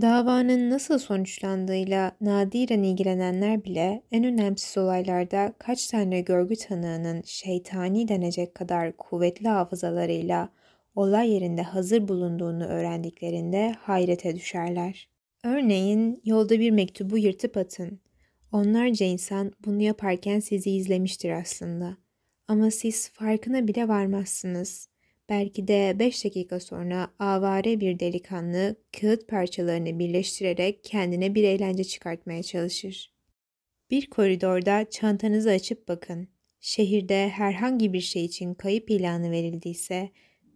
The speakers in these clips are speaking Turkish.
Davanın nasıl sonuçlandığıyla nadiren ilgilenenler bile en önemsiz olaylarda kaç tane görgü tanığının şeytani denecek kadar kuvvetli hafızalarıyla olay yerinde hazır bulunduğunu öğrendiklerinde hayrete düşerler. Örneğin yolda bir mektubu yırtıp atın. Onlarca insan bunu yaparken sizi izlemiştir aslında. Ama siz farkına bile varmazsınız. Belki de 5 dakika sonra avare bir delikanlı kağıt parçalarını birleştirerek kendine bir eğlence çıkartmaya çalışır. Bir koridorda çantanızı açıp bakın. Şehirde herhangi bir şey için kayıp ilanı verildiyse,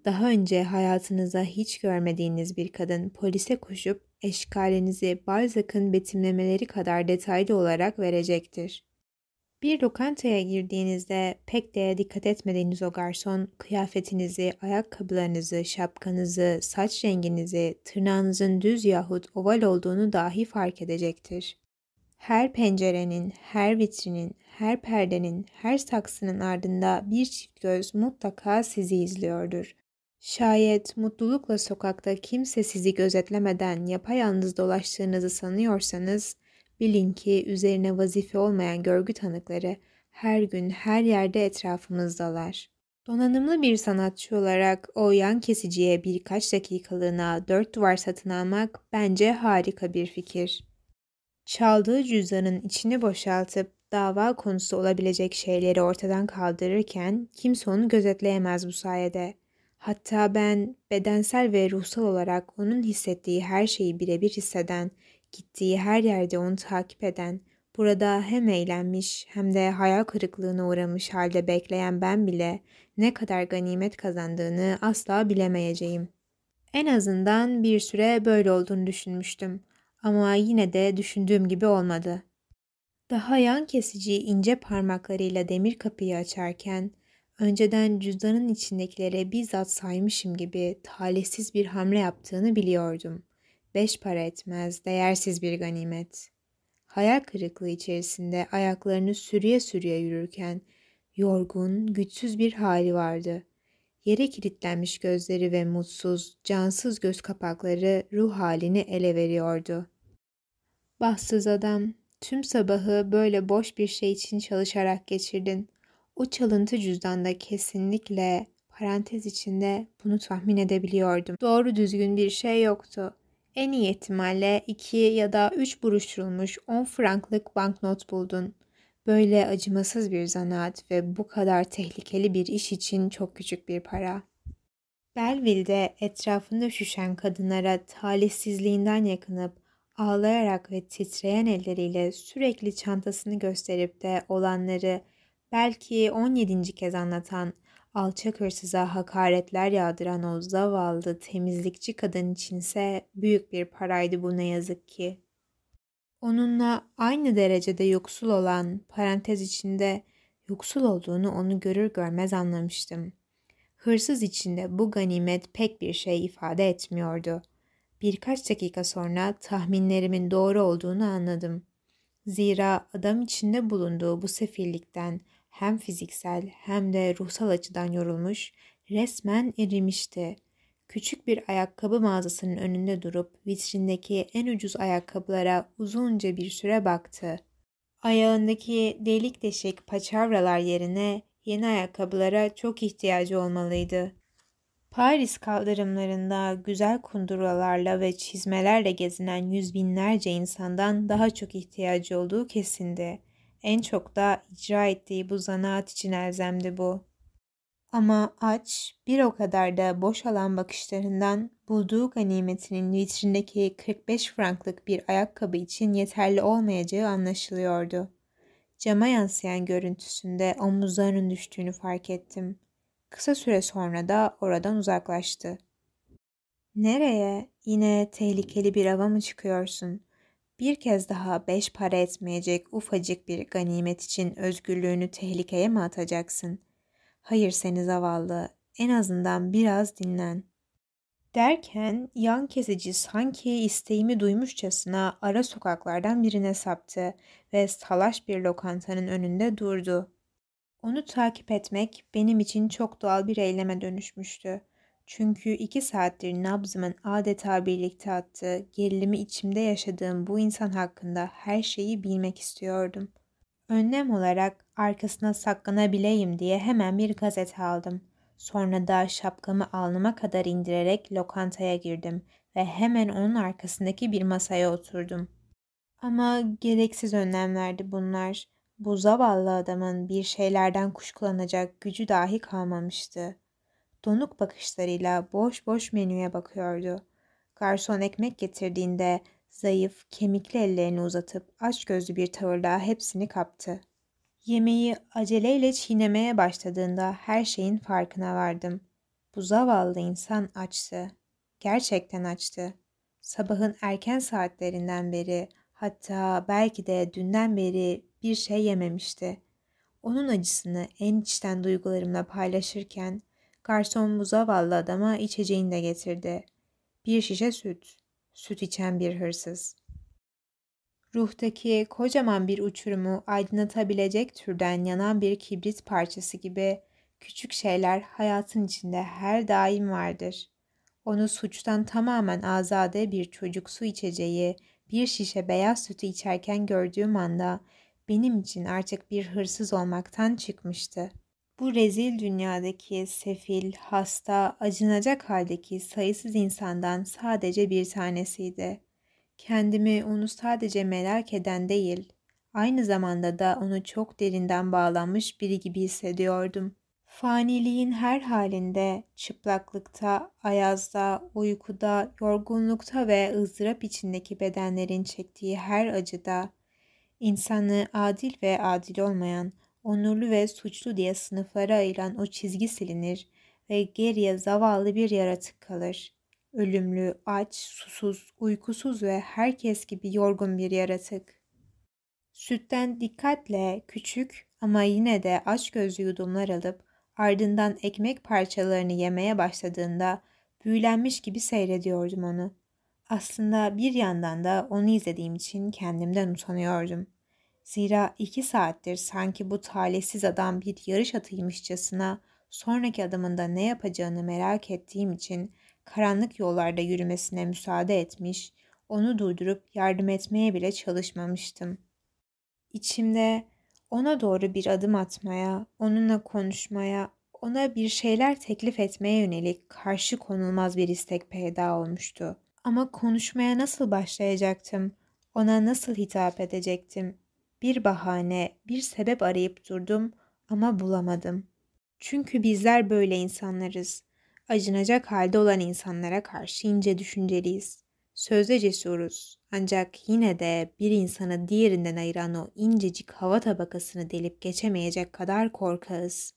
daha önce hayatınızda hiç görmediğiniz bir kadın polise koşup eşkalinizi Balzac'ın betimlemeleri kadar detaylı olarak verecektir. Bir lokantaya girdiğinizde pek de dikkat etmediğiniz o garson kıyafetinizi, ayakkabılarınızı, şapkanızı, saç renginizi, tırnağınızın düz yahut oval olduğunu dahi fark edecektir. Her pencerenin, her vitrinin, her perdenin, her saksının ardında bir çift göz mutlaka sizi izliyordur. Şayet mutlulukla sokakta kimse sizi gözetlemeden yapayalnız dolaştığınızı sanıyorsanız, Bilin ki üzerine vazife olmayan görgü tanıkları her gün her yerde etrafımızdalar. Donanımlı bir sanatçı olarak o yan kesiciye birkaç dakikalığına dört duvar satın almak bence harika bir fikir. Çaldığı cüzdanın içini boşaltıp dava konusu olabilecek şeyleri ortadan kaldırırken kimse onu gözetleyemez bu sayede. Hatta ben bedensel ve ruhsal olarak onun hissettiği her şeyi birebir hisseden Gittiği her yerde onu takip eden, burada hem eğlenmiş hem de hayal kırıklığına uğramış halde bekleyen ben bile ne kadar ganimet kazandığını asla bilemeyeceğim. En azından bir süre böyle olduğunu düşünmüştüm ama yine de düşündüğüm gibi olmadı. Daha yan kesici ince parmaklarıyla demir kapıyı açarken önceden cüzdanın içindekilere bizzat saymışım gibi talihsiz bir hamle yaptığını biliyordum beş para etmez, değersiz bir ganimet. Hayal kırıklığı içerisinde ayaklarını sürüye sürüye yürürken yorgun, güçsüz bir hali vardı. Yere kilitlenmiş gözleri ve mutsuz, cansız göz kapakları ruh halini ele veriyordu. Bahtsız adam, tüm sabahı böyle boş bir şey için çalışarak geçirdin. O çalıntı cüzdanda kesinlikle parantez içinde bunu tahmin edebiliyordum. Doğru düzgün bir şey yoktu. En iyi ihtimalle 2 ya da 3 buruşturulmuş 10 franklık banknot buldun. Böyle acımasız bir zanaat ve bu kadar tehlikeli bir iş için çok küçük bir para. Belleville'de etrafında üşüşen kadınlara talihsizliğinden yakınıp ağlayarak ve titreyen elleriyle sürekli çantasını gösterip de olanları belki 17. kez anlatan alçak hırsıza hakaretler yağdıran o zavallı temizlikçi kadın içinse büyük bir paraydı bu ne yazık ki. Onunla aynı derecede yoksul olan parantez içinde yoksul olduğunu onu görür görmez anlamıştım. Hırsız içinde bu ganimet pek bir şey ifade etmiyordu. Birkaç dakika sonra tahminlerimin doğru olduğunu anladım. Zira adam içinde bulunduğu bu sefillikten hem fiziksel hem de ruhsal açıdan yorulmuş, resmen erimişti. Küçük bir ayakkabı mağazasının önünde durup vitrindeki en ucuz ayakkabılara uzunca bir süre baktı. Ayağındaki delik deşik paçavralar yerine yeni ayakkabılara çok ihtiyacı olmalıydı. Paris kaldırımlarında güzel kunduralarla ve çizmelerle gezinen yüz binlerce insandan daha çok ihtiyacı olduğu kesindi. En çok da icra ettiği bu zanaat için elzemdi bu. Ama aç, bir o kadar da boş alan bakışlarından bulduğu ganimetinin vitrindeki 45 franklık bir ayakkabı için yeterli olmayacağı anlaşılıyordu. Cama yansıyan görüntüsünde omuzlarının düştüğünü fark ettim. Kısa süre sonra da oradan uzaklaştı. Nereye? Yine tehlikeli bir ava mı çıkıyorsun? Bir kez daha beş para etmeyecek ufacık bir ganimet için özgürlüğünü tehlikeye mi atacaksın? Hayır seni zavallı, en azından biraz dinlen. Derken yan kesici sanki isteğimi duymuşçasına ara sokaklardan birine saptı ve salaş bir lokantanın önünde durdu. Onu takip etmek benim için çok doğal bir eyleme dönüşmüştü. Çünkü iki saattir nabzımın adeta birlikte attığı, gerilimi içimde yaşadığım bu insan hakkında her şeyi bilmek istiyordum. Önlem olarak arkasına saklanabileyim diye hemen bir gazete aldım. Sonra da şapkamı alnıma kadar indirerek lokantaya girdim ve hemen onun arkasındaki bir masaya oturdum. Ama gereksiz önlemlerdi bunlar. Bu zavallı adamın bir şeylerden kuşkulanacak gücü dahi kalmamıştı. Donuk bakışlarıyla boş boş menüye bakıyordu. Garson ekmek getirdiğinde zayıf, kemikli ellerini uzatıp aç gözlü bir tavırla hepsini kaptı. Yemeği aceleyle çiğnemeye başladığında her şeyin farkına vardım. Bu zavallı insan açtı. Gerçekten açtı. Sabahın erken saatlerinden beri hatta belki de dünden beri bir şey yememişti. Onun acısını en içten duygularımla paylaşırken garson bu zavallı adama içeceğini de getirdi. Bir şişe süt. Süt içen bir hırsız. Ruhtaki kocaman bir uçurumu aydınlatabilecek türden yanan bir kibrit parçası gibi küçük şeyler hayatın içinde her daim vardır. Onu suçtan tamamen azade bir çocuk su içeceği, bir şişe beyaz sütü içerken gördüğüm anda benim için artık bir hırsız olmaktan çıkmıştı. Bu rezil dünyadaki sefil, hasta, acınacak haldeki sayısız insandan sadece bir tanesiydi. Kendimi onu sadece merak eden değil, aynı zamanda da onu çok derinden bağlanmış biri gibi hissediyordum. Faniliğin her halinde, çıplaklıkta, ayazda, uykuda, yorgunlukta ve ızdırap içindeki bedenlerin çektiği her acıda, insanı adil ve adil olmayan, onurlu ve suçlu diye sınıflara ayıran o çizgi silinir ve geriye zavallı bir yaratık kalır. Ölümlü, aç, susuz, uykusuz ve herkes gibi yorgun bir yaratık. Sütten dikkatle küçük ama yine de aç gözlü yudumlar alıp ardından ekmek parçalarını yemeye başladığında büyülenmiş gibi seyrediyordum onu. Aslında bir yandan da onu izlediğim için kendimden utanıyordum. Zira iki saattir sanki bu talihsiz adam bir yarış atıymışçasına sonraki adımında ne yapacağını merak ettiğim için karanlık yollarda yürümesine müsaade etmiş, onu durdurup yardım etmeye bile çalışmamıştım. İçimde ona doğru bir adım atmaya, onunla konuşmaya, ona bir şeyler teklif etmeye yönelik karşı konulmaz bir istek peyda olmuştu. Ama konuşmaya nasıl başlayacaktım? Ona nasıl hitap edecektim? Bir bahane, bir sebep arayıp durdum ama bulamadım. Çünkü bizler böyle insanlarız. Acınacak halde olan insanlara karşı ince düşünceliyiz. Sözde cesuruz. Ancak yine de bir insanı diğerinden ayıran o incecik hava tabakasını delip geçemeyecek kadar korkağız.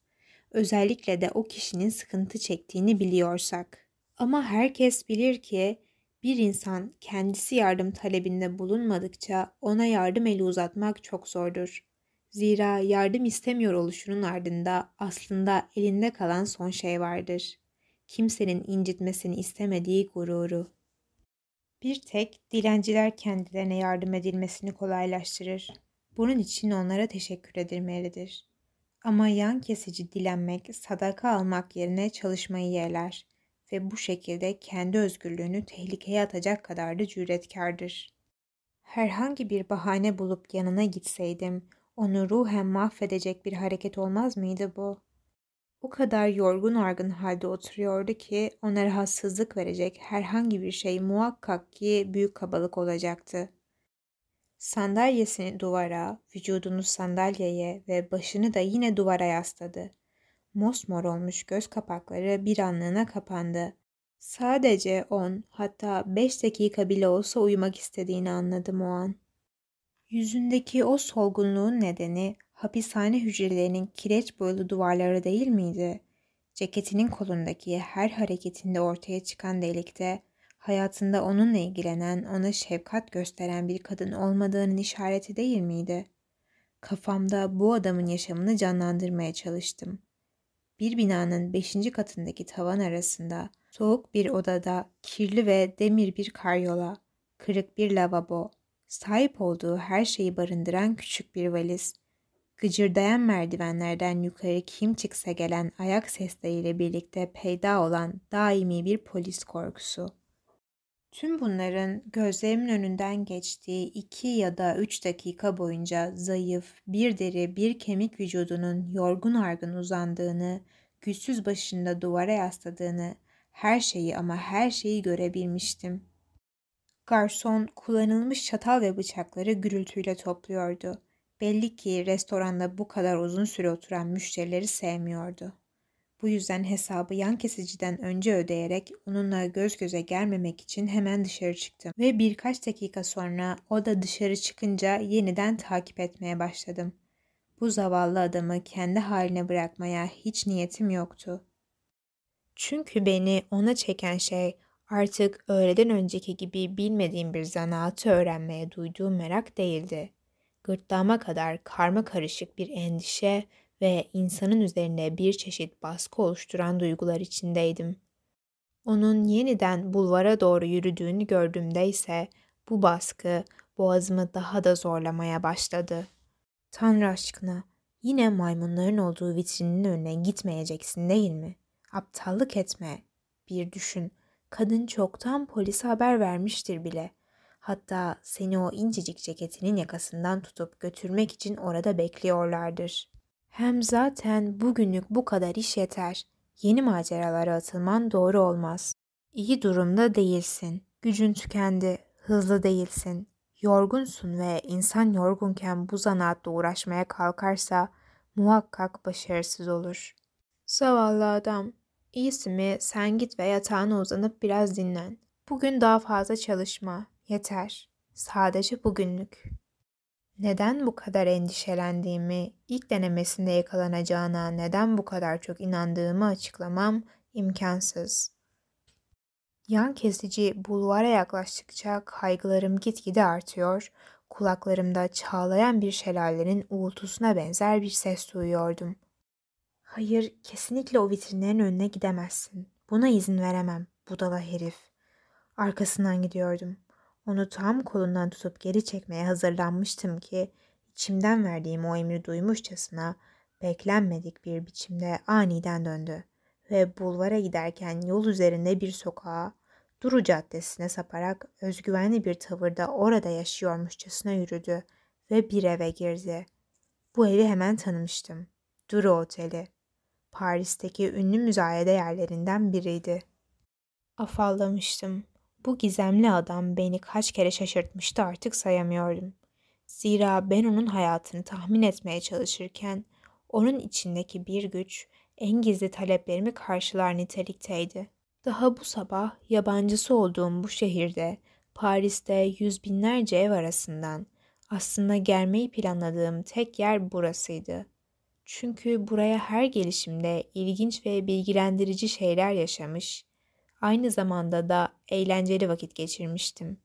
Özellikle de o kişinin sıkıntı çektiğini biliyorsak. Ama herkes bilir ki bir insan kendisi yardım talebinde bulunmadıkça ona yardım eli uzatmak çok zordur. Zira yardım istemiyor oluşunun ardında aslında elinde kalan son şey vardır. Kimsenin incitmesini istemediği gururu. Bir tek dilenciler kendilerine yardım edilmesini kolaylaştırır. Bunun için onlara teşekkür edilmelidir. Ama yan kesici dilenmek, sadaka almak yerine çalışmayı yerler ve bu şekilde kendi özgürlüğünü tehlikeye atacak kadar da cüretkardır. Herhangi bir bahane bulup yanına gitseydim, onu ruhen mahvedecek bir hareket olmaz mıydı bu? O kadar yorgun argın halde oturuyordu ki ona rahatsızlık verecek herhangi bir şey muhakkak ki büyük kabalık olacaktı. Sandalyesini duvara, vücudunu sandalyeye ve başını da yine duvara yasladı. Mosmor olmuş göz kapakları bir anlığına kapandı. Sadece on hatta beş dakika bile olsa uyumak istediğini anladım o an. Yüzündeki o solgunluğun nedeni hapishane hücrelerinin kireç boyalı duvarları değil miydi? Ceketinin kolundaki her hareketinde ortaya çıkan delikte hayatında onunla ilgilenen, ona şefkat gösteren bir kadın olmadığının işareti değil miydi? Kafamda bu adamın yaşamını canlandırmaya çalıştım. Bir binanın beşinci katındaki tavan arasında, soğuk bir odada, kirli ve demir bir karyola, kırık bir lavabo, sahip olduğu her şeyi barındıran küçük bir valiz, gıcırdayan merdivenlerden yukarı kim çıksa gelen ayak sesleriyle birlikte peyda olan daimi bir polis korkusu. Tüm bunların gözlerimin önünden geçtiği iki ya da üç dakika boyunca zayıf, bir deri, bir kemik vücudunun yorgun argın uzandığını, güçsüz başında duvara yasladığını, her şeyi ama her şeyi görebilmiştim. Garson kullanılmış çatal ve bıçakları gürültüyle topluyordu. Belli ki restoranda bu kadar uzun süre oturan müşterileri sevmiyordu. Bu yüzden hesabı yan kesiciden önce ödeyerek onunla göz göze gelmemek için hemen dışarı çıktım. Ve birkaç dakika sonra o da dışarı çıkınca yeniden takip etmeye başladım. Bu zavallı adamı kendi haline bırakmaya hiç niyetim yoktu. Çünkü beni ona çeken şey artık öğleden önceki gibi bilmediğim bir zanaatı öğrenmeye duyduğum merak değildi. Gırtlağıma kadar karma karışık bir endişe ve insanın üzerinde bir çeşit baskı oluşturan duygular içindeydim. Onun yeniden bulvara doğru yürüdüğünü gördüğümde ise bu baskı boğazımı daha da zorlamaya başladı. Tanrı aşkına yine maymunların olduğu vitrinin önüne gitmeyeceksin değil mi? Aptallık etme. Bir düşün. Kadın çoktan polise haber vermiştir bile. Hatta seni o incecik ceketinin yakasından tutup götürmek için orada bekliyorlardır. Hem zaten bugünlük bu kadar iş yeter. Yeni maceralara atılman doğru olmaz. İyi durumda değilsin. Gücün tükendi. Hızlı değilsin. Yorgunsun ve insan yorgunken bu zanaatle uğraşmaya kalkarsa muhakkak başarısız olur. Zavallı adam. İyisi mi sen git ve yatağına uzanıp biraz dinlen. Bugün daha fazla çalışma. Yeter. Sadece bugünlük. Neden bu kadar endişelendiğimi, ilk denemesinde yakalanacağına neden bu kadar çok inandığımı açıklamam imkansız. Yan kesici bulvara yaklaştıkça kaygılarım gitgide artıyor, kulaklarımda çağlayan bir şelalenin uğultusuna benzer bir ses duyuyordum. Hayır, kesinlikle o vitrinlerin önüne gidemezsin. Buna izin veremem, budala herif. Arkasından gidiyordum. Onu tam kolundan tutup geri çekmeye hazırlanmıştım ki içimden verdiğim o emri duymuşçasına beklenmedik bir biçimde aniden döndü ve bulvara giderken yol üzerinde bir sokağa, Duru Caddesi'ne saparak özgüvenli bir tavırda orada yaşıyormuşçasına yürüdü ve bir eve girdi. Bu evi hemen tanımıştım. Duru Oteli. Paris'teki ünlü müzayede yerlerinden biriydi. Afallamıştım. Bu gizemli adam beni kaç kere şaşırtmıştı artık sayamıyordum. Zira ben onun hayatını tahmin etmeye çalışırken onun içindeki bir güç en gizli taleplerimi karşılar nitelikteydi. Daha bu sabah yabancısı olduğum bu şehirde Paris'te yüz binlerce ev arasından aslında gelmeyi planladığım tek yer burasıydı. Çünkü buraya her gelişimde ilginç ve bilgilendirici şeyler yaşamış, aynı zamanda da eğlenceli vakit geçirmiştim.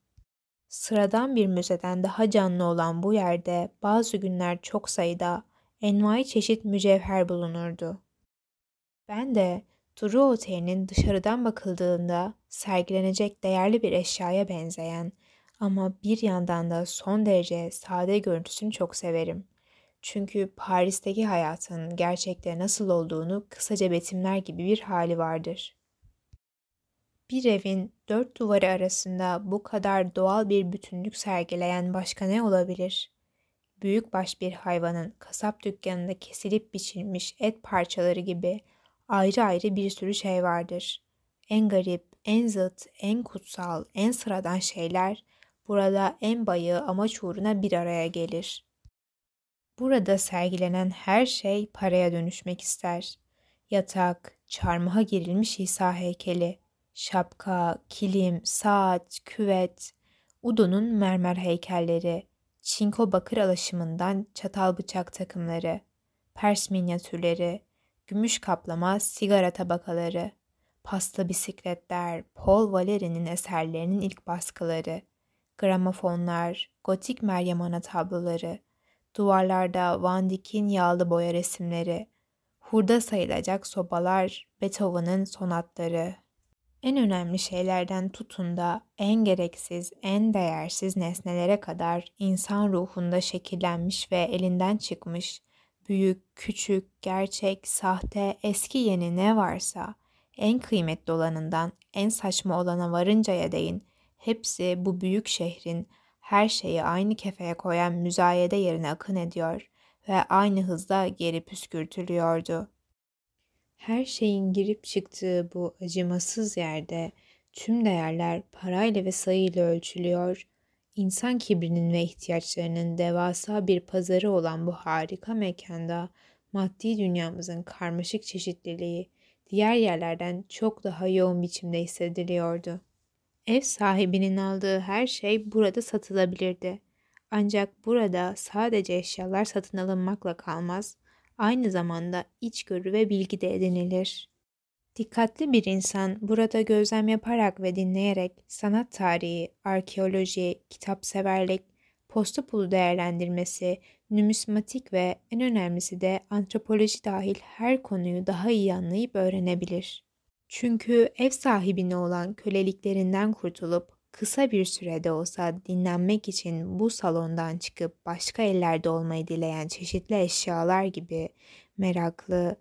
Sıradan bir müzeden daha canlı olan bu yerde bazı günler çok sayıda envai çeşit mücevher bulunurdu. Ben de Duru Oteli'nin dışarıdan bakıldığında sergilenecek değerli bir eşyaya benzeyen ama bir yandan da son derece sade görüntüsünü çok severim. Çünkü Paris'teki hayatın gerçekte nasıl olduğunu kısaca betimler gibi bir hali vardır. Bir evin dört duvarı arasında bu kadar doğal bir bütünlük sergileyen başka ne olabilir? Büyükbaş bir hayvanın kasap dükkanında kesilip biçilmiş et parçaları gibi ayrı ayrı bir sürü şey vardır. En garip, en zıt, en kutsal, en sıradan şeyler burada en bayığı amaç uğruna bir araya gelir. Burada sergilenen her şey paraya dönüşmek ister. Yatak, çarmıha girilmiş İsa heykeli, şapka, kilim, saat, küvet, Udo'nun mermer heykelleri, çinko bakır alaşımından çatal bıçak takımları, Pers minyatürleri, gümüş kaplama sigara tabakaları, pasta bisikletler, Paul Valeri'nin eserlerinin ilk baskıları, gramofonlar, gotik Meryem Ana tabloları, duvarlarda Van Dyck'in yağlı boya resimleri, hurda sayılacak sobalar, Beethoven'ın sonatları. En önemli şeylerden tutun da en gereksiz, en değersiz nesnelere kadar insan ruhunda şekillenmiş ve elinden çıkmış Büyük, küçük, gerçek, sahte, eski yeni ne varsa en kıymetli olanından en saçma olana varıncaya değin hepsi bu büyük şehrin her şeyi aynı kefeye koyan müzayede yerine akın ediyor ve aynı hızda geri püskürtülüyordu. Her şeyin girip çıktığı bu acımasız yerde tüm değerler parayla ve sayıyla ölçülüyor, insan kibrinin ve ihtiyaçlarının devasa bir pazarı olan bu harika mekanda maddi dünyamızın karmaşık çeşitliliği diğer yerlerden çok daha yoğun biçimde hissediliyordu. Ev sahibinin aldığı her şey burada satılabilirdi. Ancak burada sadece eşyalar satın alınmakla kalmaz, aynı zamanda içgörü ve bilgi de edinilir. Dikkatli bir insan burada gözlem yaparak ve dinleyerek sanat tarihi, arkeoloji, kitapseverlik, posta pulu değerlendirmesi, nümismatik ve en önemlisi de antropoloji dahil her konuyu daha iyi anlayıp öğrenebilir. Çünkü ev sahibine olan köleliklerinden kurtulup kısa bir sürede olsa dinlenmek için bu salondan çıkıp başka ellerde olmayı dileyen çeşitli eşyalar gibi meraklı,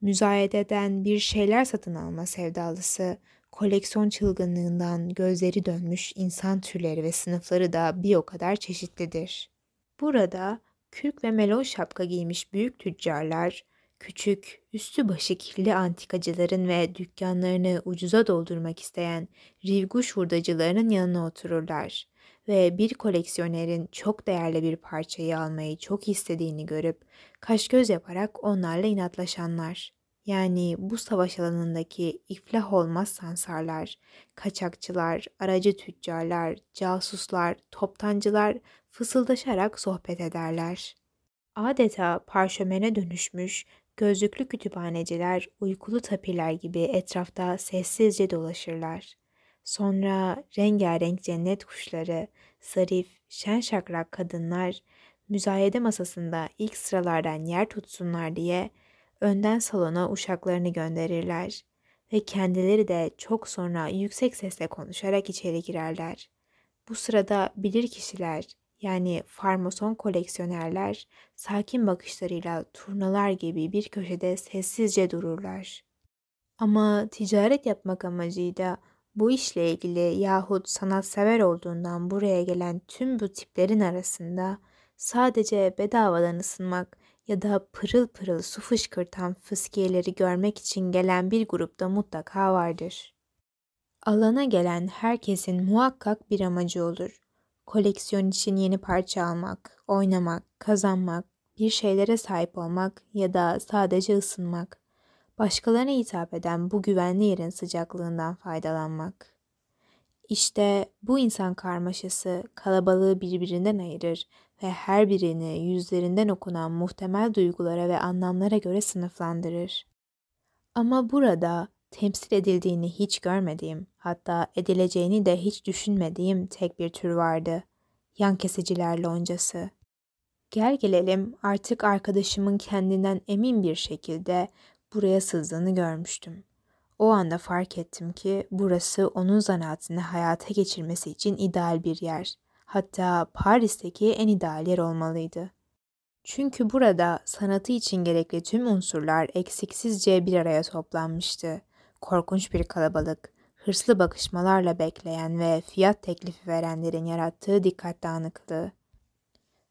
müzayededen bir şeyler satın alma sevdalısı, koleksiyon çılgınlığından gözleri dönmüş insan türleri ve sınıfları da bir o kadar çeşitlidir. Burada kürk ve melon şapka giymiş büyük tüccarlar, küçük, üstü başı kirli antikacıların ve dükkanlarını ucuza doldurmak isteyen rivguş hurdacılarının yanına otururlar ve bir koleksiyonerin çok değerli bir parçayı almayı çok istediğini görüp kaş göz yaparak onlarla inatlaşanlar. Yani bu savaş alanındaki iflah olmaz sansarlar, kaçakçılar, aracı tüccarlar, casuslar, toptancılar fısıldaşarak sohbet ederler. Adeta parşömene dönüşmüş, gözlüklü kütüphaneciler uykulu tapirler gibi etrafta sessizce dolaşırlar. Sonra rengarenk cennet kuşları, zarif, şen şakrak kadınlar müzayede masasında ilk sıralardan yer tutsunlar diye önden salona uşaklarını gönderirler ve kendileri de çok sonra yüksek sesle konuşarak içeri girerler. Bu sırada bilir kişiler yani farmason koleksiyonerler sakin bakışlarıyla turnalar gibi bir köşede sessizce dururlar. Ama ticaret yapmak amacıyla bu işle ilgili yahut sanatsever olduğundan buraya gelen tüm bu tiplerin arasında sadece bedavadan ısınmak ya da pırıl pırıl su fışkırtan fıskiyeleri görmek için gelen bir grupta mutlaka vardır. Alana gelen herkesin muhakkak bir amacı olur. Koleksiyon için yeni parça almak, oynamak, kazanmak, bir şeylere sahip olmak ya da sadece ısınmak. Başkalarına hitap eden bu güvenli yerin sıcaklığından faydalanmak. İşte bu insan karmaşası kalabalığı birbirinden ayırır ve her birini yüzlerinden okunan muhtemel duygulara ve anlamlara göre sınıflandırır. Ama burada temsil edildiğini hiç görmediğim, hatta edileceğini de hiç düşünmediğim tek bir tür vardı. Yan kesiciler loncası. Gel gelelim artık arkadaşımın kendinden emin bir şekilde buraya sızdığını görmüştüm. O anda fark ettim ki burası onun zanaatını hayata geçirmesi için ideal bir yer. Hatta Paris'teki en ideal yer olmalıydı. Çünkü burada sanatı için gerekli tüm unsurlar eksiksizce bir araya toplanmıştı. Korkunç bir kalabalık, hırslı bakışmalarla bekleyen ve fiyat teklifi verenlerin yarattığı dikkat dağınıklığı.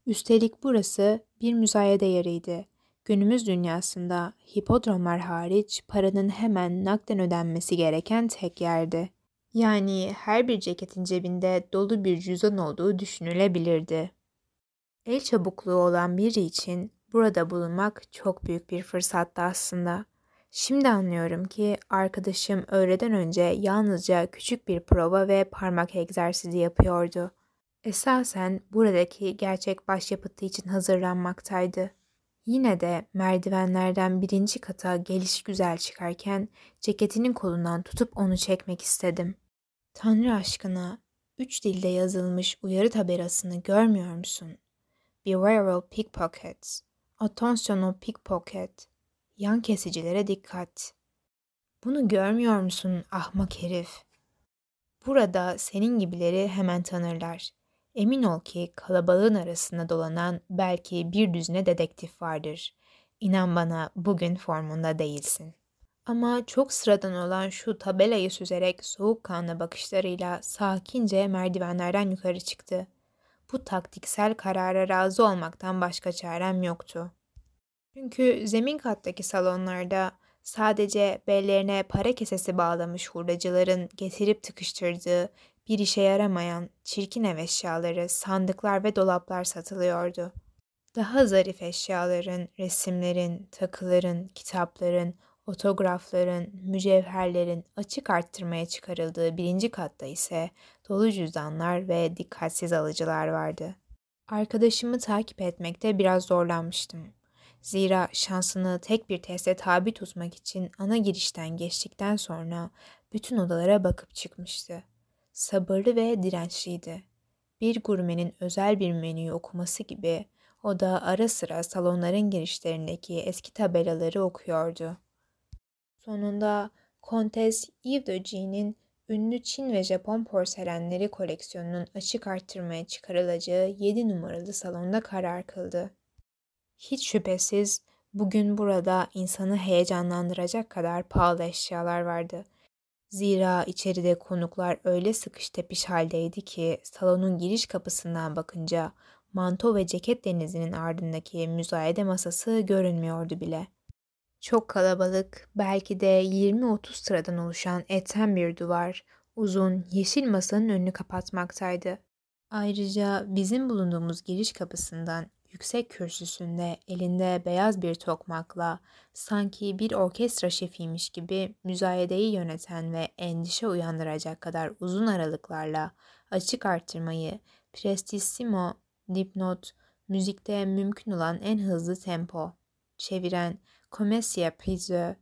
Üstelik burası bir müzayede yeriydi Günümüz dünyasında hipodromlar hariç paranın hemen nakden ödenmesi gereken tek yerdi. Yani her bir ceketin cebinde dolu bir cüzdan olduğu düşünülebilirdi. El çabukluğu olan biri için burada bulunmak çok büyük bir fırsattı aslında. Şimdi anlıyorum ki arkadaşım öğleden önce yalnızca küçük bir prova ve parmak egzersizi yapıyordu. Esasen buradaki gerçek başyapıtı için hazırlanmaktaydı. Yine de merdivenlerden birinci kata geliş güzel çıkarken ceketinin kolundan tutup onu çekmek istedim. Tanrı aşkına üç dilde yazılmış uyarı tabelasını görmüyor musun? Beware of pickpockets. Attention of pickpocket. Yan kesicilere dikkat. Bunu görmüyor musun ahmak herif? Burada senin gibileri hemen tanırlar. Emin ol ki kalabalığın arasında dolanan belki bir düzine dedektif vardır. İnan bana bugün formunda değilsin. Ama çok sıradan olan şu tabelayı süzerek soğukkanlı bakışlarıyla sakince merdivenlerden yukarı çıktı. Bu taktiksel karara razı olmaktan başka çarem yoktu. Çünkü zemin kattaki salonlarda sadece bellerine para kesesi bağlamış hurdacıların getirip tıkıştırdığı bir işe yaramayan çirkin ev eşyaları, sandıklar ve dolaplar satılıyordu. Daha zarif eşyaların, resimlerin, takıların, kitapların, otografların, mücevherlerin açık arttırmaya çıkarıldığı birinci katta ise dolu cüzdanlar ve dikkatsiz alıcılar vardı. Arkadaşımı takip etmekte biraz zorlanmıştım. Zira şansını tek bir teste tabi tutmak için ana girişten geçtikten sonra bütün odalara bakıp çıkmıştı. Sabırlı ve dirençliydi. Bir gurmenin özel bir menüyü okuması gibi o da ara sıra salonların girişlerindeki eski tabelaları okuyordu. Sonunda Kontes Yves de G'nin ünlü Çin ve Japon porselenleri koleksiyonunun açık arttırmaya çıkarılacağı 7 numaralı salonda karar kıldı. Hiç şüphesiz bugün burada insanı heyecanlandıracak kadar pahalı eşyalar vardı. Zira içeride konuklar öyle sıkış tepiş haldeydi ki salonun giriş kapısından bakınca manto ve ceket denizinin ardındaki müzayede masası görünmüyordu bile. Çok kalabalık, belki de 20-30 sıradan oluşan etten bir duvar, uzun, yeşil masanın önünü kapatmaktaydı. Ayrıca bizim bulunduğumuz giriş kapısından yüksek kürsüsünde elinde beyaz bir tokmakla sanki bir orkestra şefiymiş gibi müzayedeyi yöneten ve endişe uyandıracak kadar uzun aralıklarla açık arttırmayı prestissimo dipnot müzikte mümkün olan en hızlı tempo çeviren Commesia Prise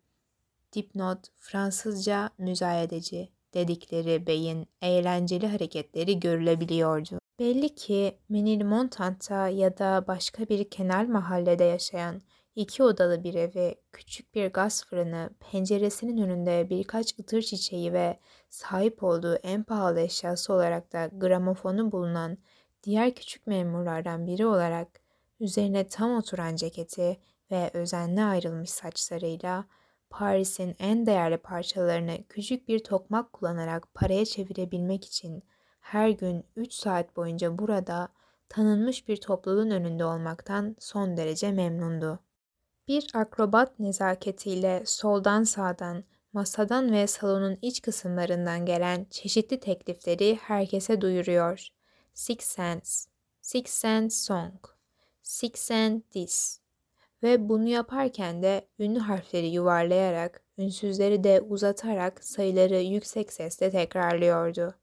dipnot Fransızca müzayedeci dedikleri beyin eğlenceli hareketleri görülebiliyordu. Belli ki Menilmontant'ta ya da başka bir kenar mahallede yaşayan iki odalı bir evi, küçük bir gaz fırını, penceresinin önünde birkaç ıtır çiçeği ve sahip olduğu en pahalı eşyası olarak da gramofonu bulunan diğer küçük memurlardan biri olarak üzerine tam oturan ceketi ve özenli ayrılmış saçlarıyla Paris'in en değerli parçalarını küçük bir tokmak kullanarak paraya çevirebilmek için her gün 3 saat boyunca burada tanınmış bir topluluğun önünde olmaktan son derece memnundu. Bir akrobat nezaketiyle soldan sağdan, masadan ve salonun iç kısımlarından gelen çeşitli teklifleri herkese duyuruyor. Six cents, six cents song, six cent this ve bunu yaparken de ünlü harfleri yuvarlayarak, ünsüzleri de uzatarak sayıları yüksek sesle tekrarlıyordu.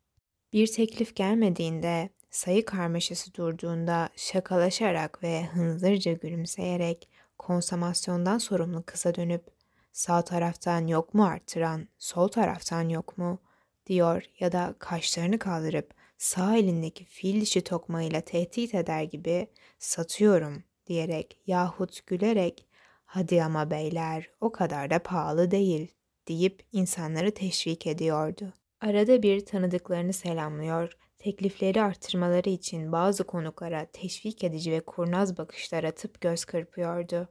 Bir teklif gelmediğinde, sayı karmaşası durduğunda şakalaşarak ve hınzırca gülümseyerek konsamasyondan sorumlu kıza dönüp sağ taraftan yok mu arttıran, sol taraftan yok mu diyor ya da kaşlarını kaldırıp sağ elindeki fil dişi tokmağıyla tehdit eder gibi satıyorum diyerek yahut gülerek hadi ama beyler o kadar da pahalı değil deyip insanları teşvik ediyordu. Arada bir tanıdıklarını selamlıyor, teklifleri arttırmaları için bazı konuklara teşvik edici ve kurnaz bakışlar atıp göz kırpıyordu.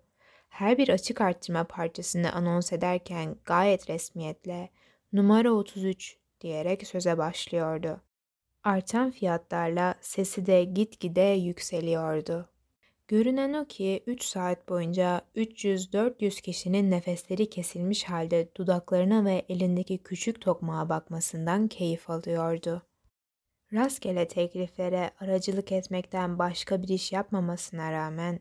Her bir açık arttırma parçasını anons ederken gayet resmiyetle numara 33 diyerek söze başlıyordu. Artan fiyatlarla sesi de gitgide yükseliyordu. Görünen o ki 3 saat boyunca 300-400 kişinin nefesleri kesilmiş halde dudaklarına ve elindeki küçük tokmağa bakmasından keyif alıyordu. Rastgele tekliflere aracılık etmekten başka bir iş yapmamasına rağmen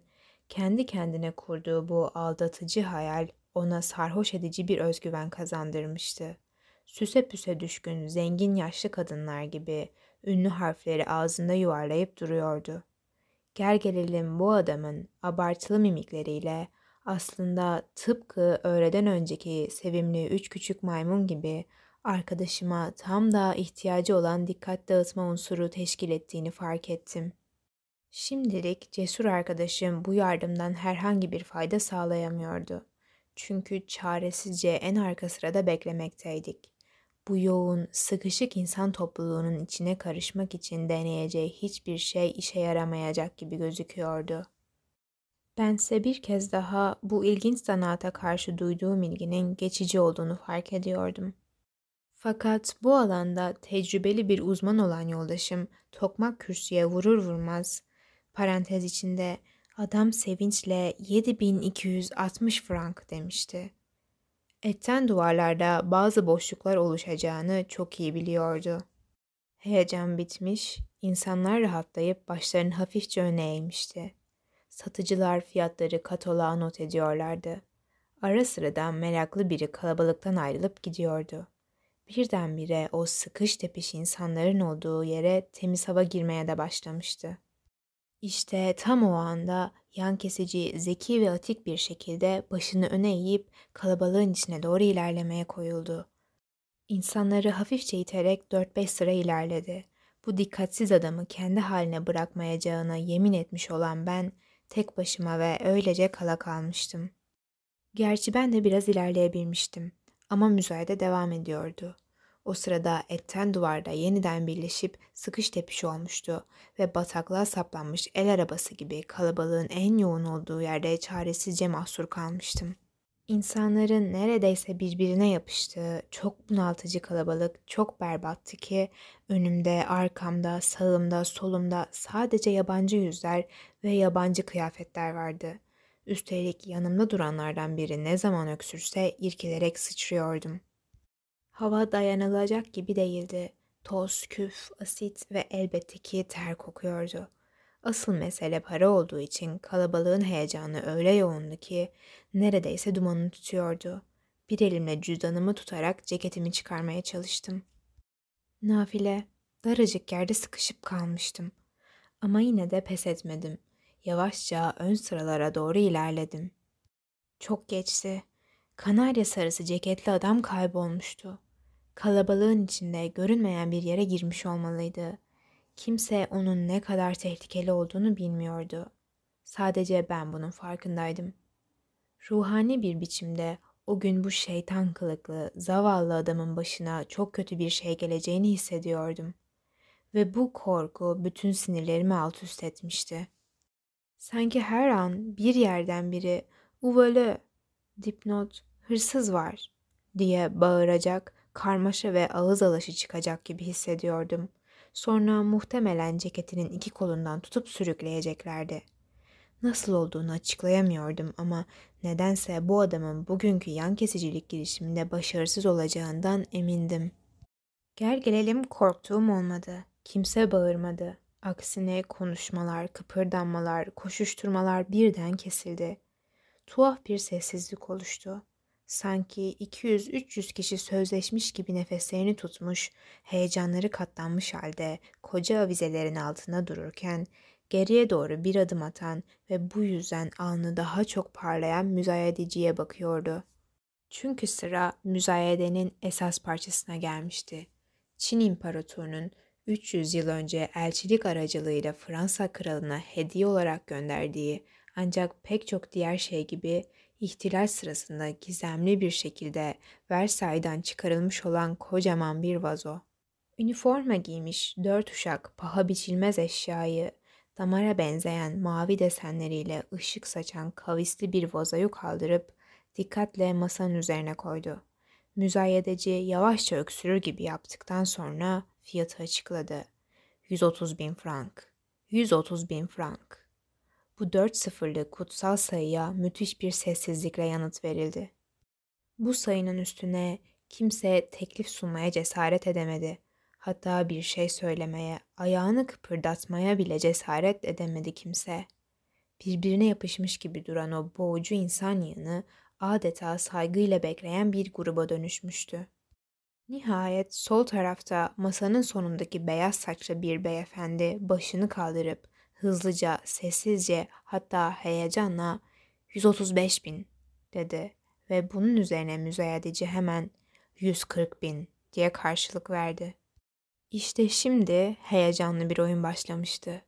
kendi kendine kurduğu bu aldatıcı hayal ona sarhoş edici bir özgüven kazandırmıştı. Süse püse düşkün zengin yaşlı kadınlar gibi ünlü harfleri ağzında yuvarlayıp duruyordu. Gel gelelim bu adamın abartılı mimikleriyle aslında tıpkı öğleden önceki sevimli üç küçük maymun gibi arkadaşıma tam da ihtiyacı olan dikkat dağıtma unsuru teşkil ettiğini fark ettim. Şimdilik cesur arkadaşım bu yardımdan herhangi bir fayda sağlayamıyordu. Çünkü çaresizce en arka sırada beklemekteydik bu yoğun, sıkışık insan topluluğunun içine karışmak için deneyeceği hiçbir şey işe yaramayacak gibi gözüküyordu. Bense bir kez daha bu ilginç zanaata karşı duyduğum ilginin geçici olduğunu fark ediyordum. Fakat bu alanda tecrübeli bir uzman olan yoldaşım tokmak kürsüye vurur vurmaz parantez içinde adam sevinçle 7260 frank demişti. Etten duvarlarda bazı boşluklar oluşacağını çok iyi biliyordu. Heyecan bitmiş, insanlar rahatlayıp başlarını hafifçe öne eğmişti. Satıcılar fiyatları kataloğa not ediyorlardı. Ara sıradan meraklı biri kalabalıktan ayrılıp gidiyordu. Birdenbire o sıkış tepiş insanların olduğu yere temiz hava girmeye de başlamıştı. İşte tam o anda yan kesici zeki ve atik bir şekilde başını öne eğip kalabalığın içine doğru ilerlemeye koyuldu. İnsanları hafifçe iterek 4-5 sıra ilerledi. Bu dikkatsiz adamı kendi haline bırakmayacağına yemin etmiş olan ben tek başıma ve öylece kala kalmıştım. Gerçi ben de biraz ilerleyebilmiştim ama müzayede devam ediyordu. O sırada etten duvarda yeniden birleşip sıkış tepiş olmuştu ve bataklığa saplanmış el arabası gibi kalabalığın en yoğun olduğu yerde çaresizce mahsur kalmıştım. İnsanların neredeyse birbirine yapıştığı çok bunaltıcı kalabalık çok berbattı ki önümde, arkamda, sağımda, solumda sadece yabancı yüzler ve yabancı kıyafetler vardı. Üstelik yanımda duranlardan biri ne zaman öksürse irkilerek sıçrıyordum. Hava dayanılacak gibi değildi. Toz, küf, asit ve elbette ki ter kokuyordu. Asıl mesele para olduğu için kalabalığın heyecanı öyle yoğundu ki neredeyse dumanını tutuyordu. Bir elimle cüzdanımı tutarak ceketimi çıkarmaya çalıştım. Nafile, daracık yerde sıkışıp kalmıştım. Ama yine de pes etmedim. Yavaşça ön sıralara doğru ilerledim. Çok geçti. Kanarya sarısı ceketli adam kaybolmuştu. Kalabalığın içinde görünmeyen bir yere girmiş olmalıydı. Kimse onun ne kadar tehlikeli olduğunu bilmiyordu. Sadece ben bunun farkındaydım. Ruhani bir biçimde o gün bu şeytan kılıklı, zavallı adamın başına çok kötü bir şey geleceğini hissediyordum. Ve bu korku bütün sinirlerimi alt üst etmişti. Sanki her an bir yerden biri uvale, dipnot, hırsız var diye bağıracak karmaşa ve ağız alaşı çıkacak gibi hissediyordum. Sonra muhtemelen ceketinin iki kolundan tutup sürükleyeceklerdi. Nasıl olduğunu açıklayamıyordum ama nedense bu adamın bugünkü yan kesicilik girişiminde başarısız olacağından emindim. Gel gelelim korktuğum olmadı. Kimse bağırmadı. Aksine konuşmalar, kıpırdanmalar, koşuşturmalar birden kesildi. Tuhaf bir sessizlik oluştu. Sanki 200-300 kişi sözleşmiş gibi nefeslerini tutmuş, heyecanları katlanmış halde koca avizelerin altında dururken geriye doğru bir adım atan ve bu yüzden alnı daha çok parlayan müzayedeciye bakıyordu. Çünkü sıra müzayedenin esas parçasına gelmişti. Çin İmparatorunun 300 yıl önce elçilik aracılığıyla Fransa kralına hediye olarak gönderdiği ancak pek çok diğer şey gibi ihtilal sırasında gizemli bir şekilde Versay'dan çıkarılmış olan kocaman bir vazo. Üniforma giymiş dört uşak paha biçilmez eşyayı damara benzeyen mavi desenleriyle ışık saçan kavisli bir vazoyu kaldırıp dikkatle masanın üzerine koydu. Müzayedeci yavaşça öksürür gibi yaptıktan sonra fiyatı açıkladı. 130 bin frank. 130 bin frank. Bu dört sıfırlı kutsal sayıya müthiş bir sessizlikle yanıt verildi. Bu sayının üstüne kimse teklif sunmaya cesaret edemedi. Hatta bir şey söylemeye, ayağını kıpırdatmaya bile cesaret edemedi kimse. Birbirine yapışmış gibi duran o boğucu insan yığını adeta saygıyla bekleyen bir gruba dönüşmüştü. Nihayet sol tarafta masanın sonundaki beyaz saçlı bir beyefendi başını kaldırıp hızlıca, sessizce hatta heyecanla 135 bin dedi ve bunun üzerine müzayedeci hemen 140 bin diye karşılık verdi. İşte şimdi heyecanlı bir oyun başlamıştı.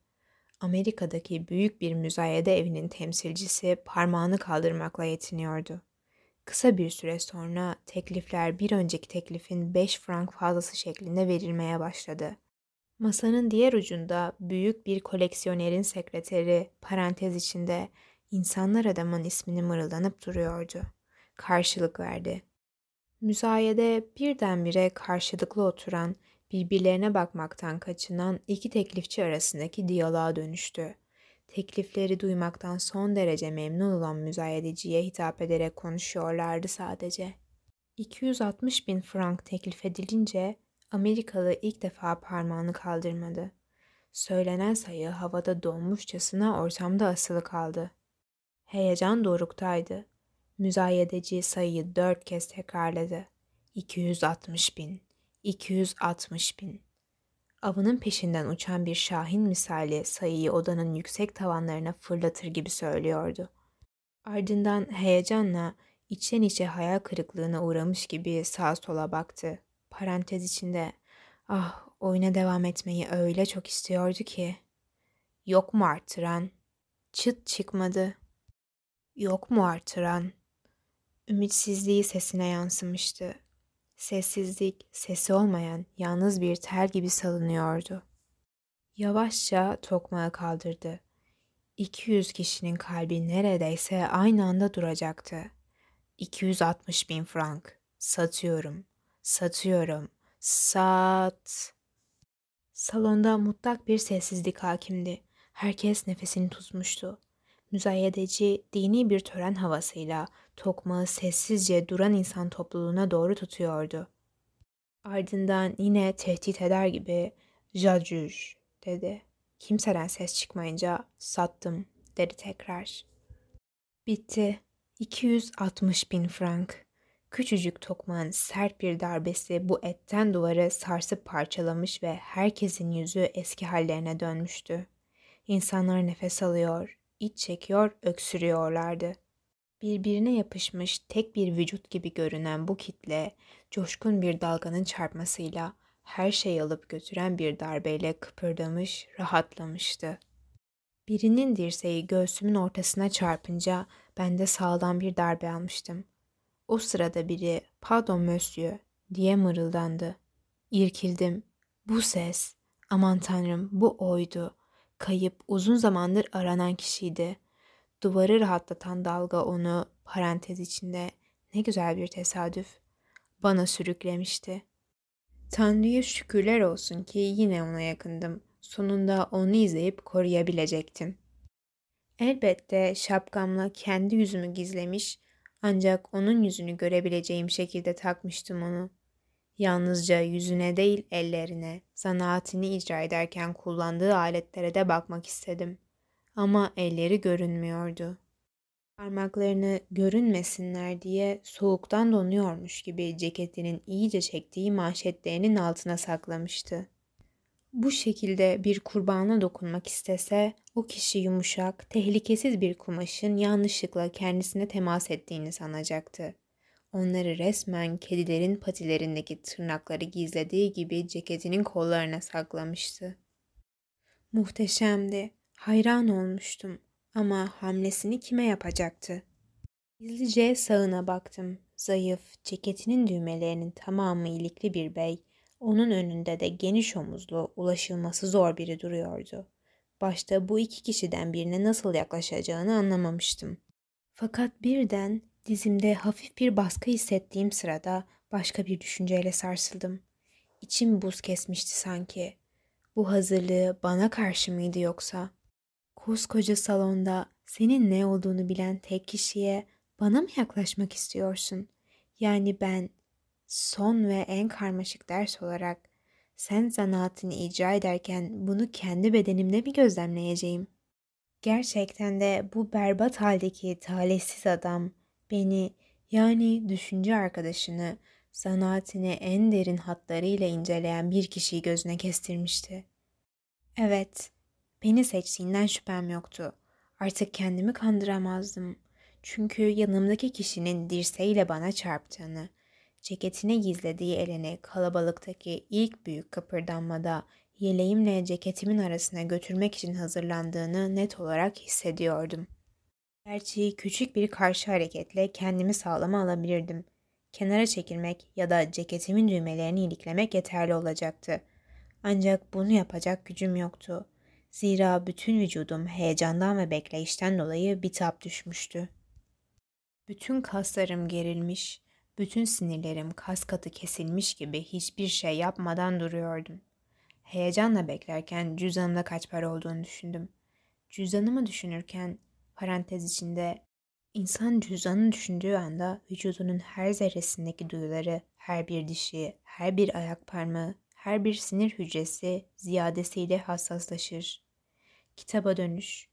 Amerika'daki büyük bir müzayede evinin temsilcisi parmağını kaldırmakla yetiniyordu. Kısa bir süre sonra teklifler bir önceki teklifin 5 frank fazlası şeklinde verilmeye başladı. Masanın diğer ucunda büyük bir koleksiyonerin sekreteri parantez içinde İnsanlar adamın ismini mırıldanıp duruyordu. Karşılık verdi. Müzayede birdenbire karşılıklı oturan, birbirlerine bakmaktan kaçınan iki teklifçi arasındaki diyaloğa dönüştü. Teklifleri duymaktan son derece memnun olan müzayedeciye hitap ederek konuşuyorlardı sadece. 260 bin frank teklif edilince Amerikalı ilk defa parmağını kaldırmadı. Söylenen sayı havada donmuşçasına ortamda asılı kaldı. Heyecan doruktaydı. Müzayedeci sayıyı dört kez tekrarladı. 260 bin, 260 bin. Avının peşinden uçan bir şahin misali sayıyı odanın yüksek tavanlarına fırlatır gibi söylüyordu. Ardından heyecanla içten içe hayal kırıklığına uğramış gibi sağa sola baktı. Parantez içinde ah oyuna devam etmeyi öyle çok istiyordu ki. Yok mu artıran? Çıt çıkmadı. Yok mu artıran? Ümitsizliği sesine yansımıştı. Sessizlik, sesi olmayan yalnız bir tel gibi salınıyordu. Yavaşça tokmağı kaldırdı. 200 kişinin kalbi neredeyse aynı anda duracaktı. 260 bin frank. Satıyorum. Satıyorum. Sat. Salonda mutlak bir sessizlik hakimdi. Herkes nefesini tutmuştu. Müzayedeci dini bir tören havasıyla tokmağı sessizce duran insan topluluğuna doğru tutuyordu. Ardından yine tehdit eder gibi "Jadjuj" dedi. Kimseden ses çıkmayınca sattım dedi tekrar. Bitti. 260 bin frank. Küçücük tokmağın sert bir darbesi bu etten duvarı sarsıp parçalamış ve herkesin yüzü eski hallerine dönmüştü. İnsanlar nefes alıyor, iç çekiyor, öksürüyorlardı. Birbirine yapışmış tek bir vücut gibi görünen bu kitle, coşkun bir dalganın çarpmasıyla her şeyi alıp götüren bir darbeyle kıpırdamış, rahatlamıştı. Birinin dirseği göğsümün ortasına çarpınca ben de sağlam bir darbe almıştım. O sırada biri pardon monsieur diye mırıldandı. İrkildim. Bu ses, aman tanrım bu oydu. Kayıp uzun zamandır aranan kişiydi. Duvarı rahatlatan dalga onu parantez içinde ne güzel bir tesadüf bana sürüklemişti. Tanrı'ya şükürler olsun ki yine ona yakındım. Sonunda onu izleyip koruyabilecektim. Elbette şapkamla kendi yüzümü gizlemiş ancak onun yüzünü görebileceğim şekilde takmıştım onu. Yalnızca yüzüne değil ellerine, zanaatini icra ederken kullandığı aletlere de bakmak istedim. Ama elleri görünmüyordu. Parmaklarını görünmesinler diye soğuktan donuyormuş gibi ceketinin iyice çektiği manşetlerinin altına saklamıştı. Bu şekilde bir kurbana dokunmak istese o kişi yumuşak, tehlikesiz bir kumaşın yanlışlıkla kendisine temas ettiğini sanacaktı. Onları resmen kedilerin patilerindeki tırnakları gizlediği gibi ceketinin kollarına saklamıştı. Muhteşemdi. Hayran olmuştum ama hamlesini kime yapacaktı? Gizlice sağına baktım. Zayıf, ceketinin düğmelerinin tamamı ilikli bir bey, onun önünde de geniş omuzlu, ulaşılması zor biri duruyordu. Başta bu iki kişiden birine nasıl yaklaşacağını anlamamıştım. Fakat birden dizimde hafif bir baskı hissettiğim sırada başka bir düşünceyle sarsıldım. İçim buz kesmişti sanki. Bu hazırlığı bana karşı mıydı yoksa? Koskoca salonda senin ne olduğunu bilen tek kişiye bana mı yaklaşmak istiyorsun? Yani ben son ve en karmaşık ders olarak sen zanaatını icra ederken bunu kendi bedenimde mi gözlemleyeceğim? Gerçekten de bu berbat haldeki talihsiz adam beni yani düşünce arkadaşını zanaatini en derin hatlarıyla inceleyen bir kişiyi gözüne kestirmişti. Evet, beni seçtiğinden şüphem yoktu. Artık kendimi kandıramazdım. Çünkü yanımdaki kişinin dirseğiyle bana çarptığını, ceketine gizlediği elini kalabalıktaki ilk büyük kıpırdanmada yeleğimle ceketimin arasına götürmek için hazırlandığını net olarak hissediyordum. Gerçi küçük bir karşı hareketle kendimi sağlama alabilirdim. Kenara çekilmek ya da ceketimin düğmelerini iliklemek yeterli olacaktı. Ancak bunu yapacak gücüm yoktu. Zira bütün vücudum heyecandan ve bekleyişten dolayı bitap düşmüştü. Bütün kaslarım gerilmiş, bütün sinirlerim kas katı kesilmiş gibi hiçbir şey yapmadan duruyordum. Heyecanla beklerken cüzdanımda kaç para olduğunu düşündüm. Cüzdanımı düşünürken parantez içinde insan cüzdanını düşündüğü anda vücudunun her zerresindeki duyuları, her bir dişi, her bir ayak parmağı, her bir sinir hücresi ziyadesiyle hassaslaşır. Kitaba dönüş.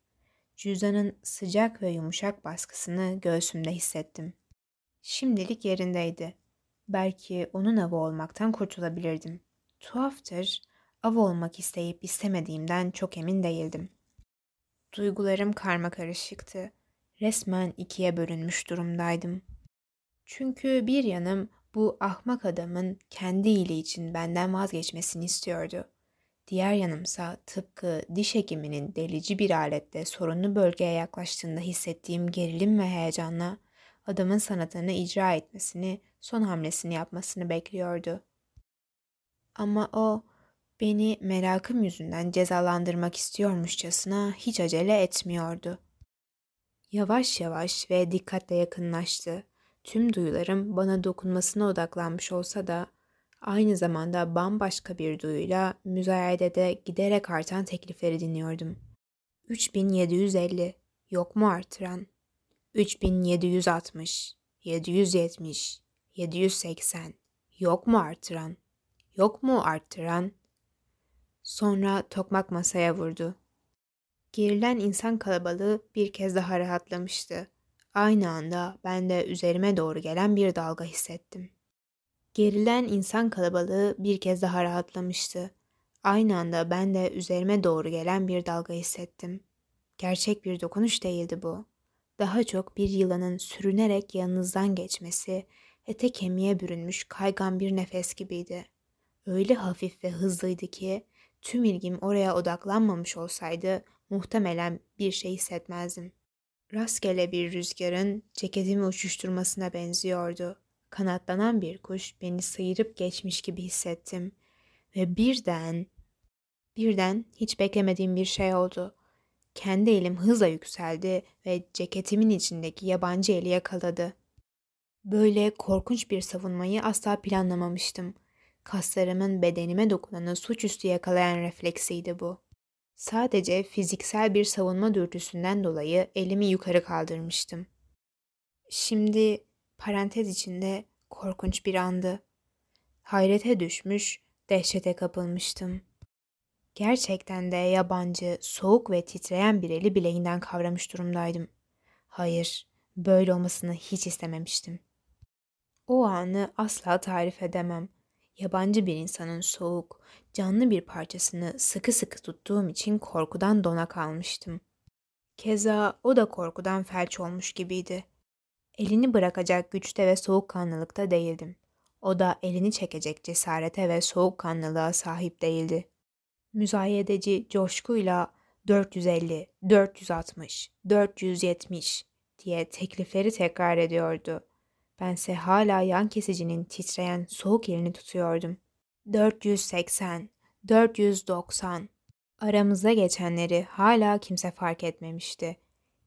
Cüzdanın sıcak ve yumuşak baskısını göğsümde hissettim. Şimdilik yerindeydi. Belki onun avı olmaktan kurtulabilirdim. Tuhaftır, av olmak isteyip istemediğimden çok emin değildim. Duygularım karma karışıktı. Resmen ikiye bölünmüş durumdaydım. Çünkü bir yanım bu ahmak adamın kendi iyiliği için benden vazgeçmesini istiyordu. Diğer yanımsa tıpkı diş hekiminin delici bir alette sorunlu bölgeye yaklaştığında hissettiğim gerilim ve heyecanla adamın sanatını icra etmesini, son hamlesini yapmasını bekliyordu. Ama o beni merakım yüzünden cezalandırmak istiyormuşçasına hiç acele etmiyordu. Yavaş yavaş ve dikkatle yakınlaştı. Tüm duyularım bana dokunmasına odaklanmış olsa da aynı zamanda bambaşka bir duyuyla müzayedede giderek artan teklifleri dinliyordum. 3750 yok mu artıran? 3760 770 780 yok mu artıran? Yok mu arttıran? Sonra tokmak masaya vurdu. Gerilen insan kalabalığı bir kez daha rahatlamıştı. Aynı anda ben de üzerime doğru gelen bir dalga hissettim. Gerilen insan kalabalığı bir kez daha rahatlamıştı. Aynı anda ben de üzerime doğru gelen bir dalga hissettim. Gerçek bir dokunuş değildi bu. Daha çok bir yılanın sürünerek yanınızdan geçmesi, ete kemiğe bürünmüş kaygan bir nefes gibiydi. Öyle hafif ve hızlıydı ki tüm ilgim oraya odaklanmamış olsaydı muhtemelen bir şey hissetmezdim. Rastgele bir rüzgarın ceketimi uçuşturmasına benziyordu. Kanatlanan bir kuş beni sıyırıp geçmiş gibi hissettim. Ve birden, birden hiç beklemediğim bir şey oldu. Kendi elim hızla yükseldi ve ceketimin içindeki yabancı eli yakaladı. Böyle korkunç bir savunmayı asla planlamamıştım. Kaslarımın bedenime dokunanı suçüstü yakalayan refleksiydi bu. Sadece fiziksel bir savunma dürtüsünden dolayı elimi yukarı kaldırmıştım. Şimdi parantez içinde korkunç bir andı. Hayrete düşmüş, dehşete kapılmıştım. Gerçekten de yabancı, soğuk ve titreyen bir eli bileğinden kavramış durumdaydım. Hayır, böyle olmasını hiç istememiştim. O anı asla tarif edemem yabancı bir insanın soğuk, canlı bir parçasını sıkı sıkı tuttuğum için korkudan dona kalmıştım. Keza o da korkudan felç olmuş gibiydi. Elini bırakacak güçte ve soğukkanlılıkta değildim. O da elini çekecek cesarete ve soğukkanlılığa sahip değildi. Müzayedeci coşkuyla 450, 460, 470 diye teklifleri tekrar ediyordu. Bense hala yan kesicinin titreyen soğuk elini tutuyordum. 480, 490. Aramızda geçenleri hala kimse fark etmemişti.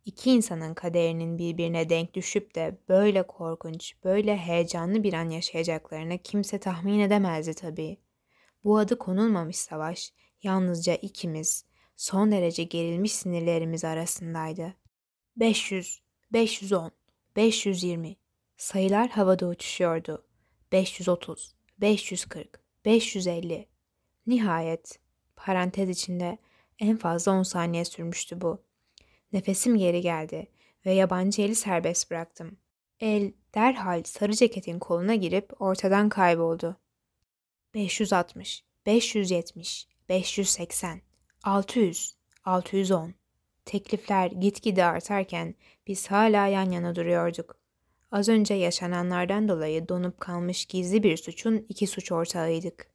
İki insanın kaderinin birbirine denk düşüp de böyle korkunç, böyle heyecanlı bir an yaşayacaklarını kimse tahmin edemezdi tabii. Bu adı konulmamış savaş yalnızca ikimiz, son derece gerilmiş sinirlerimiz arasındaydı. 500, 510, 520, Sayılar havada uçuşuyordu. 530, 540, 550. Nihayet, parantez içinde en fazla 10 saniye sürmüştü bu. Nefesim geri geldi ve yabancı eli serbest bıraktım. El derhal sarı ceketin koluna girip ortadan kayboldu. 560, 570, 580, 600, 610. Teklifler gitgide artarken biz hala yan yana duruyorduk. Az önce yaşananlardan dolayı donup kalmış gizli bir suçun iki suç ortağıydık.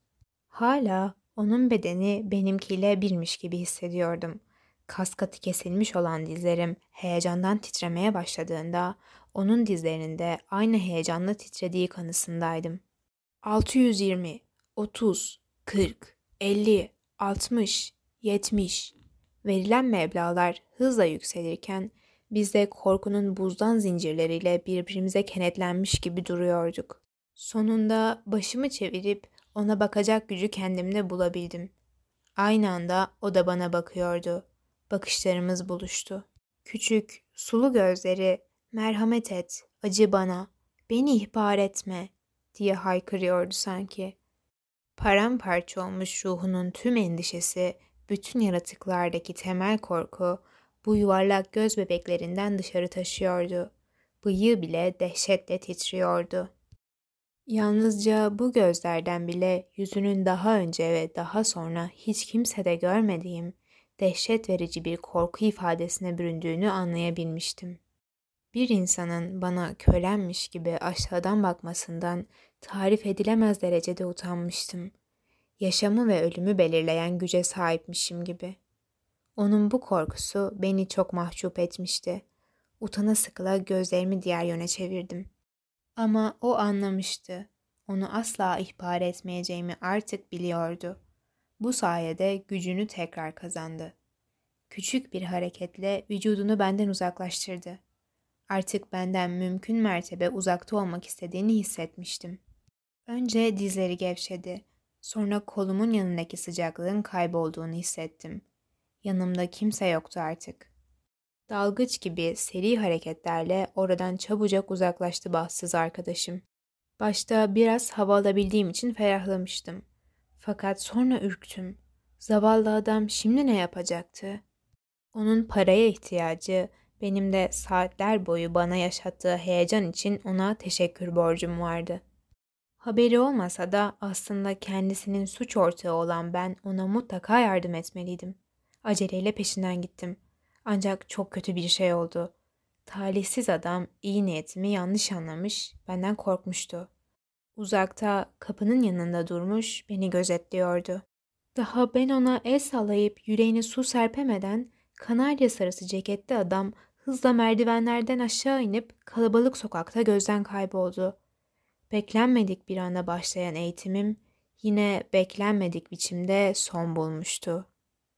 Hala onun bedeni benimkiyle birmiş gibi hissediyordum. Kas katı kesilmiş olan dizlerim heyecandan titremeye başladığında onun dizlerinin de aynı heyecanla titrediği kanısındaydım. 620, 30, 40, 50, 60, 70. Verilen meblağlar hızla yükselirken biz de korkunun buzdan zincirleriyle birbirimize kenetlenmiş gibi duruyorduk. Sonunda başımı çevirip ona bakacak gücü kendimde bulabildim. Aynı anda o da bana bakıyordu. Bakışlarımız buluştu. Küçük, sulu gözleri, merhamet et, acı bana, beni ihbar etme diye haykırıyordu sanki. Paramparça olmuş ruhunun tüm endişesi, bütün yaratıklardaki temel korku bu yuvarlak göz bebeklerinden dışarı taşıyordu. Bıyığı bile dehşetle titriyordu. Yalnızca bu gözlerden bile yüzünün daha önce ve daha sonra hiç kimsede görmediğim dehşet verici bir korku ifadesine büründüğünü anlayabilmiştim. Bir insanın bana kölenmiş gibi aşağıdan bakmasından tarif edilemez derecede utanmıştım. Yaşamı ve ölümü belirleyen güce sahipmişim gibi. Onun bu korkusu beni çok mahcup etmişti. Utana sıkıla gözlerimi diğer yöne çevirdim. Ama o anlamıştı. Onu asla ihbar etmeyeceğimi artık biliyordu. Bu sayede gücünü tekrar kazandı. Küçük bir hareketle vücudunu benden uzaklaştırdı. Artık benden mümkün mertebe uzakta olmak istediğini hissetmiştim. Önce dizleri gevşedi. Sonra kolumun yanındaki sıcaklığın kaybolduğunu hissettim. Yanımda kimse yoktu artık. Dalgıç gibi seri hareketlerle oradan çabucak uzaklaştı bahtsız arkadaşım. Başta biraz hava alabildiğim için ferahlamıştım. Fakat sonra ürktüm. Zavallı adam şimdi ne yapacaktı? Onun paraya ihtiyacı, benim de saatler boyu bana yaşattığı heyecan için ona teşekkür borcum vardı. Haberi olmasa da aslında kendisinin suç ortağı olan ben ona mutlaka yardım etmeliydim. Aceleyle peşinden gittim. Ancak çok kötü bir şey oldu. Talihsiz adam iyi niyetimi yanlış anlamış, benden korkmuştu. Uzakta kapının yanında durmuş beni gözetliyordu. Daha ben ona el sallayıp yüreğine su serpemeden kanarya sarısı ceketli adam hızla merdivenlerden aşağı inip kalabalık sokakta gözden kayboldu. Beklenmedik bir anda başlayan eğitimim yine beklenmedik biçimde son bulmuştu.